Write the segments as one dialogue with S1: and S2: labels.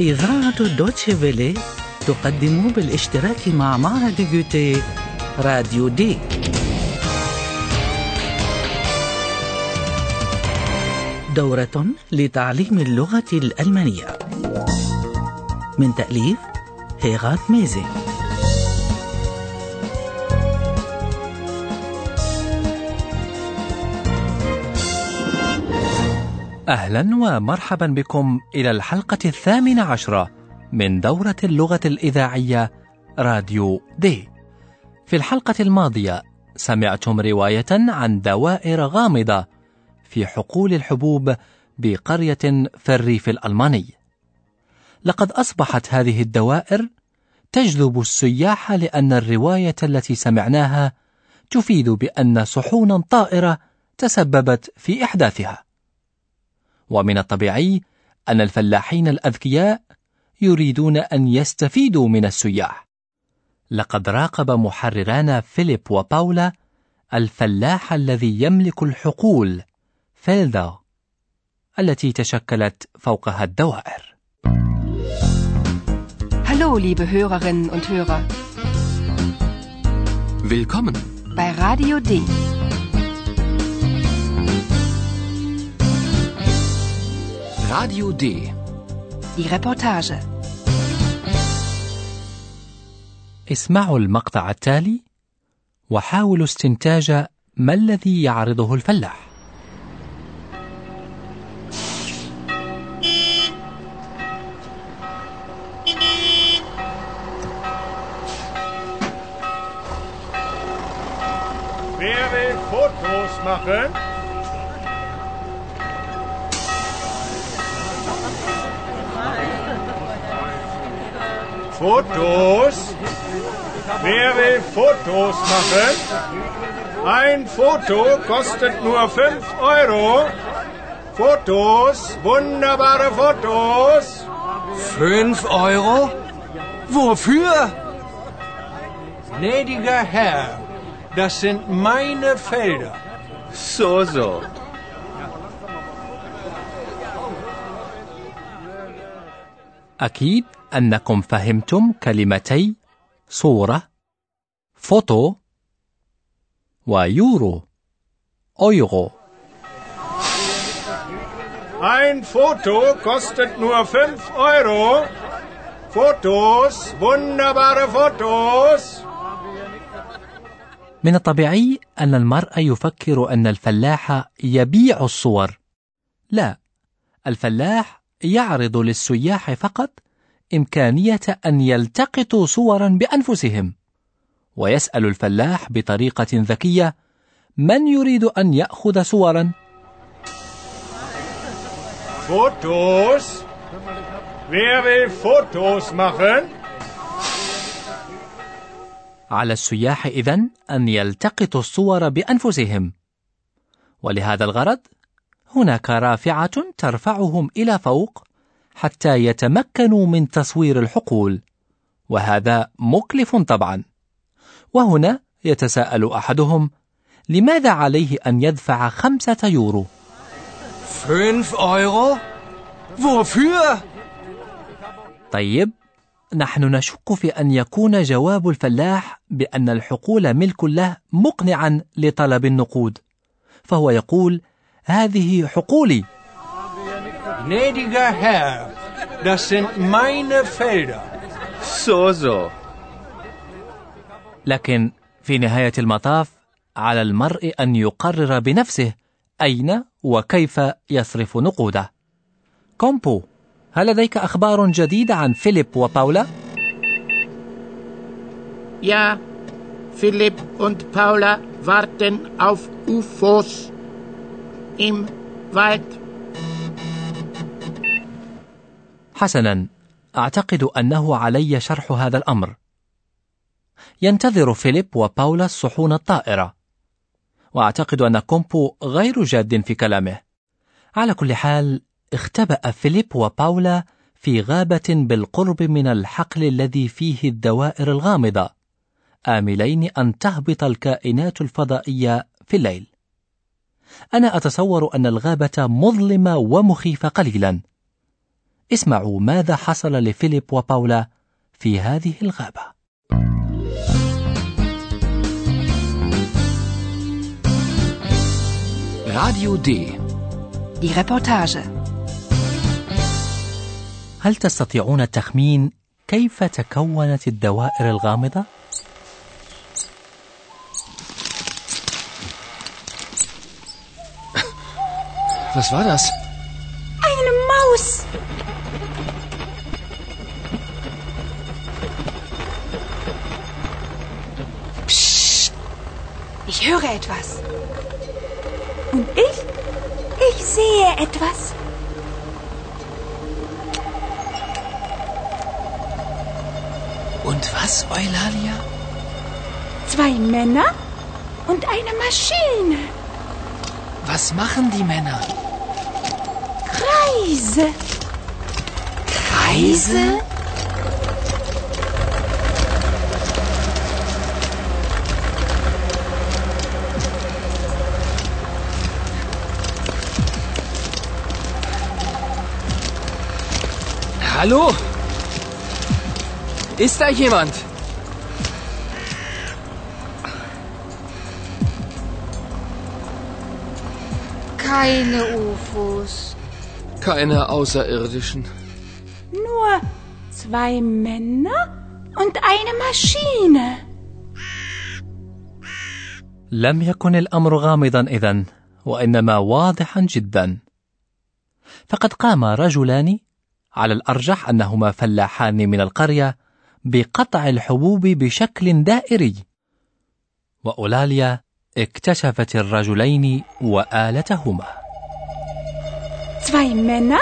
S1: إذاعة دوتشي فيلي تقدم بالاشتراك مع معهد جوتي راديو دي. دورة لتعليم اللغة الألمانية. من تأليف هيغات ميزي.
S2: أهلا ومرحبا بكم إلى الحلقة الثامنة عشرة من دورة اللغة الإذاعية راديو دي. في الحلقة الماضية سمعتم رواية عن دوائر غامضة في حقول الحبوب بقرية في الريف الألماني. لقد أصبحت هذه الدوائر تجذب السياح لأن الرواية التي سمعناها تفيد بأن صحونا طائرة تسببت في إحداثها. ومن الطبيعي أن الفلاحين الأذكياء يريدون أن يستفيدوا من السياح. لقد راقب محرران فيليب وباولا الفلاح الذي يملك الحقول فيلدا التي تشكلت فوقها الدوائر.
S3: Hallo, liebe Hörerinnen und Hörer.
S4: Willkommen
S3: bei Radio D.
S4: Radio D.
S3: Die Reportage.
S2: اسمعوا المقطع التالي وحاولوا استنتاج ما الذي يعرضه الفلاح.
S5: Wer will Fotos machen? Fotos. Wer will Fotos machen? Ein Foto kostet nur 5 Euro. Fotos, wunderbare Fotos.
S6: 5 Euro? Wofür?
S7: Gnädiger Herr, das sind meine Felder.
S6: So, so.
S2: Akid أنكم فهمتم كلمتي صورة، فوتو، ويورو، أويغو.
S5: Ein Foto kostet nur 5 Euro. Fotos, wunderbare Fotos.
S2: من الطبيعي أن المرء يفكر أن الفلاح يبيع الصور. لا، الفلاح يعرض للسياح فقط إمكانية أن يلتقطوا صورا بأنفسهم. ويسأل الفلاح بطريقة ذكية: من يريد أن يأخذ صورا؟
S5: Fotos? Wer will Fotos machen?
S2: على السياح إذن أن يلتقطوا الصور بأنفسهم. ولهذا الغرض هناك رافعة ترفعهم إلى فوق حتى يتمكنوا من تصوير الحقول، وهذا مكلف طبعا. وهنا يتساءل أحدهم: لماذا عليه أن يدفع خمسة يورو؟
S6: Fünf Euro? Wofür?
S2: طيب، نحن نشك في أن يكون جواب الفلاح بأن الحقول ملك له مقنعا لطلب النقود، فهو يقول: هذه حقولي.
S7: Gnädiger Herr, das sind meine Felder.
S6: So, so.
S2: لكن في نهاية المطاف على المرء أن يقرر بنفسه أين وكيف يصرف نقوده. كومبو، هل لديك أخبار جديدة عن فيليب وباولا؟
S8: Ja, Philipp und Paula warten auf UFOs im Wald.
S2: حسنا، أعتقد أنه علي شرح هذا الأمر. ينتظر فيليب وباولا الصحون الطائرة، وأعتقد أن كومبو غير جاد في كلامه. على كل حال، اختبأ فيليب وباولا في غابة بالقرب من الحقل الذي فيه الدوائر الغامضة، آملين أن تهبط الكائنات الفضائية في الليل. أنا أتصور أن الغابة مظلمة ومخيفة قليلا. اسمعوا ماذا حصل لفيليب وباولا في هذه الغابة
S4: Radio D.
S3: Die Reportage.
S2: هل تستطيعون التخمين كيف تكونت الدوائر الغامضة؟
S6: Was war das?
S9: Eine Maus.
S3: Ich höre etwas.
S9: Und ich? Ich sehe etwas.
S4: Und was, Eulalia?
S9: Zwei Männer und eine Maschine.
S4: Was machen die Männer?
S9: Kreise.
S4: Kreise? Hallo? Ist da jemand?
S10: Keine UFOs.
S6: Keine Außerirdischen.
S9: Nur zwei Männer und eine Maschine.
S2: لم يكن الأمر غامضا إذن وإنما واضحا جدا فقد قام رجلان على الأرجح أنهما فلاحان من القرية بقطع الحبوب بشكل دائري وأولاليا اكتشفت الرجلين وآلتهما
S9: Zwei Männer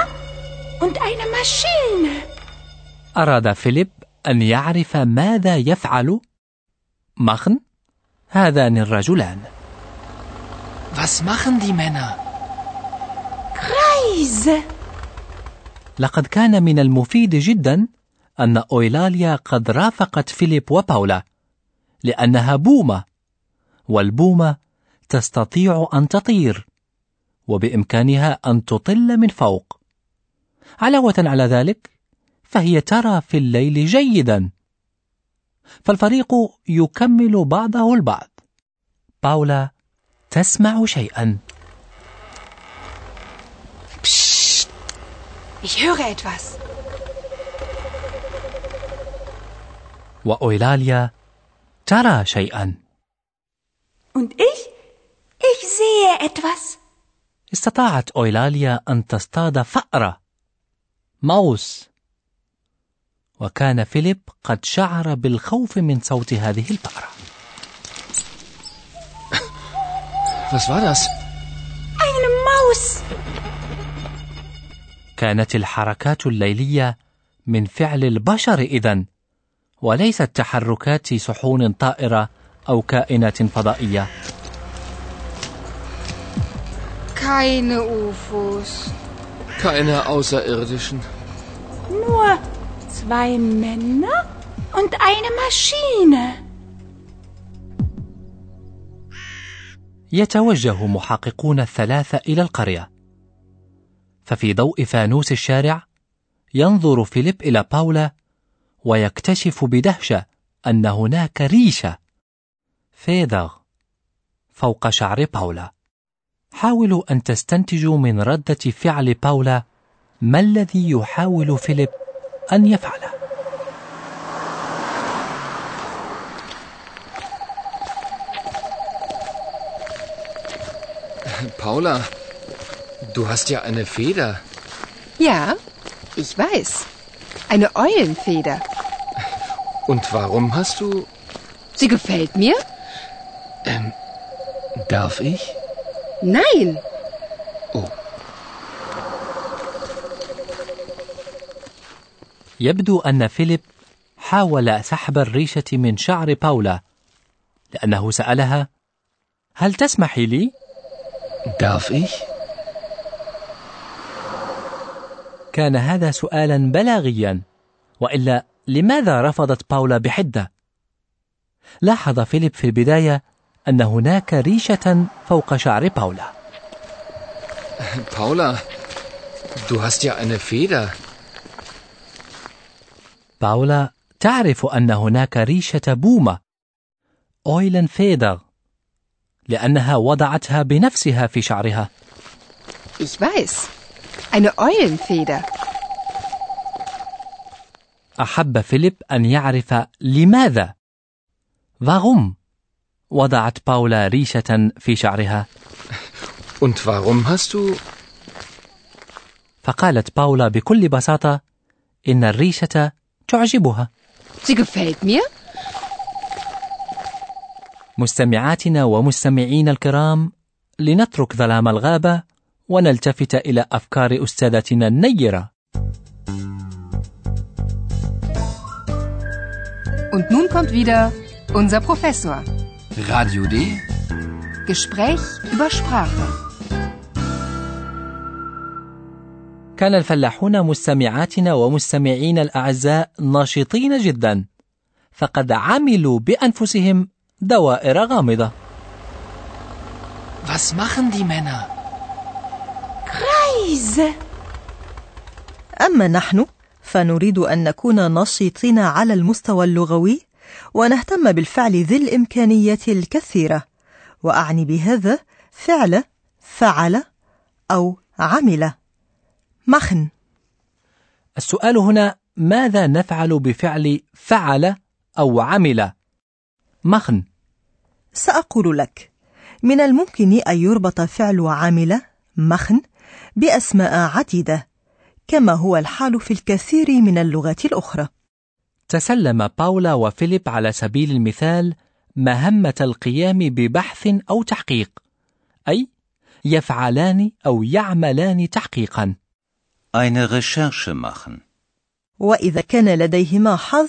S9: und eine Maschine.
S2: أراد فيليب أن يعرف ماذا يفعل مخن هذان الرجلان
S4: Was machen die Männer?
S9: Kreise.
S2: لقد كان من المفيد جدا أن أويلاليا قد رافقت فيليب وباولا لأنها بومة والبومة تستطيع أن تطير وبإمكانها أن تطل من فوق. علاوة على ذلك فهي ترى في الليل جيدا. فالفريق يكمل بعضه البعض. باولا تسمع شيئا.
S3: Ich höre etwas.
S2: وأويلاليا ترى شيئا
S9: Und ich? Ich sehe etwas.
S2: استطاعت أويلاليا أن تصطاد فأرة ماوس وكان فيليب قد شعر بالخوف من صوت هذه الفأرة
S6: Was war das?
S9: Eine Maus.
S2: كانت الحركات الليلية من فعل البشر إذن وليست تحركات صحون طائرة أو كائنات فضائية
S10: Keine UFOs.
S6: Keine Außerirdischen.
S9: Nur zwei Männer und eine Maschine.
S2: يتوجه محققون الثلاثة إلى القرية ففي ضوء فانوس الشارع ينظر فيليب إلى باولا ويكتشف بدهشة أن هناك ريشة. فيدغ فوق شعر باولا. حاولوا أن تستنتجوا من ردة فعل باولا. ما الذي يحاول فيليب أن يفعله
S6: Paula, du hast ja eine Feder.
S3: Ja, ich weiß. Eine Eulenfeder.
S6: Und warum hast du...
S3: Sie gefällt mir?
S6: Ähm, darf ich?
S3: Nein.
S6: Oh,
S2: يبدو أن فيليب حاول سحب الريشة من شعر باولا لأنه سألها هل تسمحي لي؟
S6: darf ich?
S2: كان هذا سؤالا بلاغيا وإلا لماذا رفضت باولا بحدة لاحظ فيليب في البداية أن هناك ريشة فوق شعر باولا
S6: Paula, du hast ja eine Feder.
S2: باولا تعرف أن هناك ريشة بومة أويلن فيدر لأنها وضعتها بنفسها في شعرها
S3: Ich weiß. Eine Eulenfeder.
S2: أحب فيليب أن يعرف لماذا warum وضعت باولا ريشة في شعرها
S6: Und warum hast du...
S2: فقالت باولا بكل بساطة إن الريشة تعجبها
S3: Sie gefällt mir.
S2: مستمعاتنا ومستمعين الكرام لنترك ظلام الغابة ونلتفت إلى أفكار أستاذتنا النيرة
S3: Und nun kommt wieder unser Professor.
S4: Radio D.
S3: Gespräch über Sprache.
S2: كان الفلاحون مستمعاتنا ومستمعين الأعزاء ناشطين جدا فقد عملوا بأنفسهم دوائر غامضة
S4: Was machen die Männer?
S9: Kreise.
S11: أما نحن فنريد أن نكون نشيطين على المستوى اللغوي ونهتم بالفعل ذي الإمكانية الكثيرة وأعني بهذا فعل فعل أو عمل. مخن.
S2: السؤال هنا ماذا نفعل بفعل فعل أو عمل؟ مخن.
S11: سأقول لك من الممكن أن يربط فعل عامل مخن بأسماء عديدة كما هو الحال في الكثير من اللغات الأخرى
S2: تسلم باولا وفيليب على سبيل المثال مهمة القيام ببحث أو تحقيق أي يفعلان أو يعملان تحقيقا
S12: Eine Recherche machen.
S11: وإذا كان لديهما حظ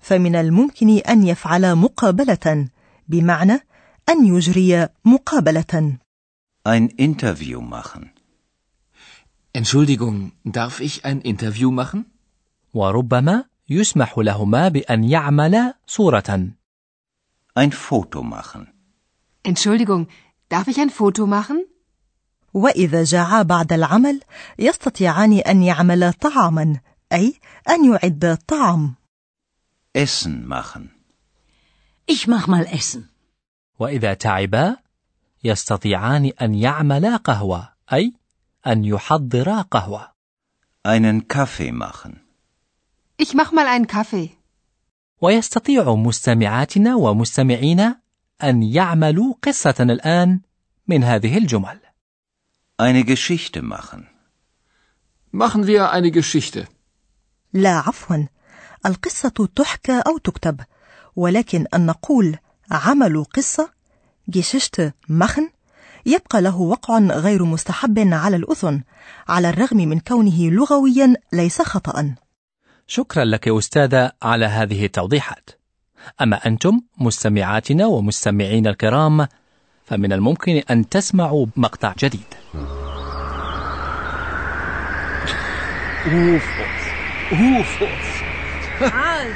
S11: فمن الممكن أن يفعلا مقابلة بمعنى أن يجري مقابلة
S12: Ein Interview machen.
S4: Entschuldigung, darf ich ein Interview machen?
S2: وربما يسمح لهما بأن يعملا صورة
S12: Ein Foto machen.
S3: Entschuldigung, darf ich ein Foto machen?
S11: وإذا جاعا بعد العمل يستطيعان أن يعملا طعاما أي أن يعدا طعام
S12: Essen machen.
S9: Ich mach mal Essen.
S2: وإذا تعبا يستطيعان أن يعملا قهوة أي أن يحضرا قهوة
S12: Einen Kaffee machen.
S3: Ich mach mal einen Kaffee.
S2: ويستطيع مستمعاتنا ومستمعينا أن يعملوا قصة الآن من هذه الجمل
S12: Eine Geschichte machen.
S4: Machen wir eine Geschichte.
S11: لا عفوا القصة تحكى أو تكتب ولكن أن نقول عمل قصة جيششت مخن يبقى له وقع غير مستحب على الأذن على الرغم من كونه لغويا ليس خطأ
S2: شكرا لك أستاذة على هذه التوضيحات أما أنتم مستمعاتنا ومستمعين الكرام فمن الممكن أن تسمعوا مقطع جديد
S7: UFOs. UFOs.
S13: Karl!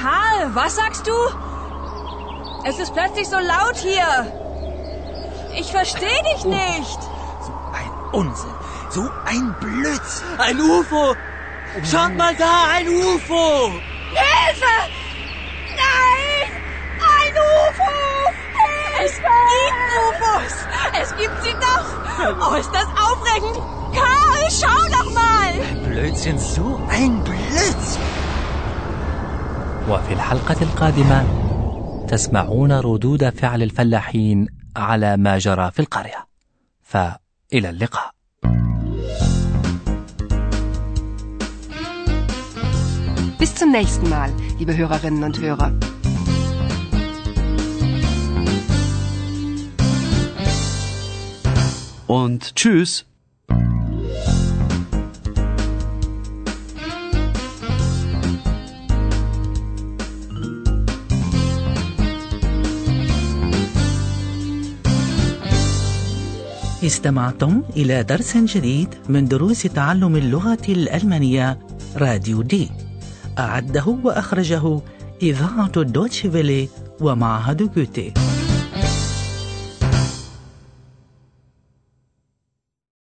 S13: Karl, was sagst du? Es ist plötzlich so laut hier. Ich verstehe dich nicht.
S1: So ein Unsinn. So ein Blödsinn. Ein UFO. Schaut mal da, ein UFO.
S13: Hilfe! Nein! Ein UFO! Es gibt UFOs! Es gibt sie doch! Oh, ist das aufregend! Karl, schau doch mal!
S1: Blödsinn, so ein Blödsinn.
S2: وفي الحلقة القادمة تسمعون ردود فعل الفلاحين على ما جرى في القرية فإلى اللقاء
S3: Bis zum nächsten Mal, liebe Hörerinnen und Hörer.
S14: Und tschüss.
S1: استمعتم إلى درس جديد من دروس تعلم اللغة الألمانية راديو دي. أعده وأخرجه إذاعة دوتشي فيلي ومعهد جوتي.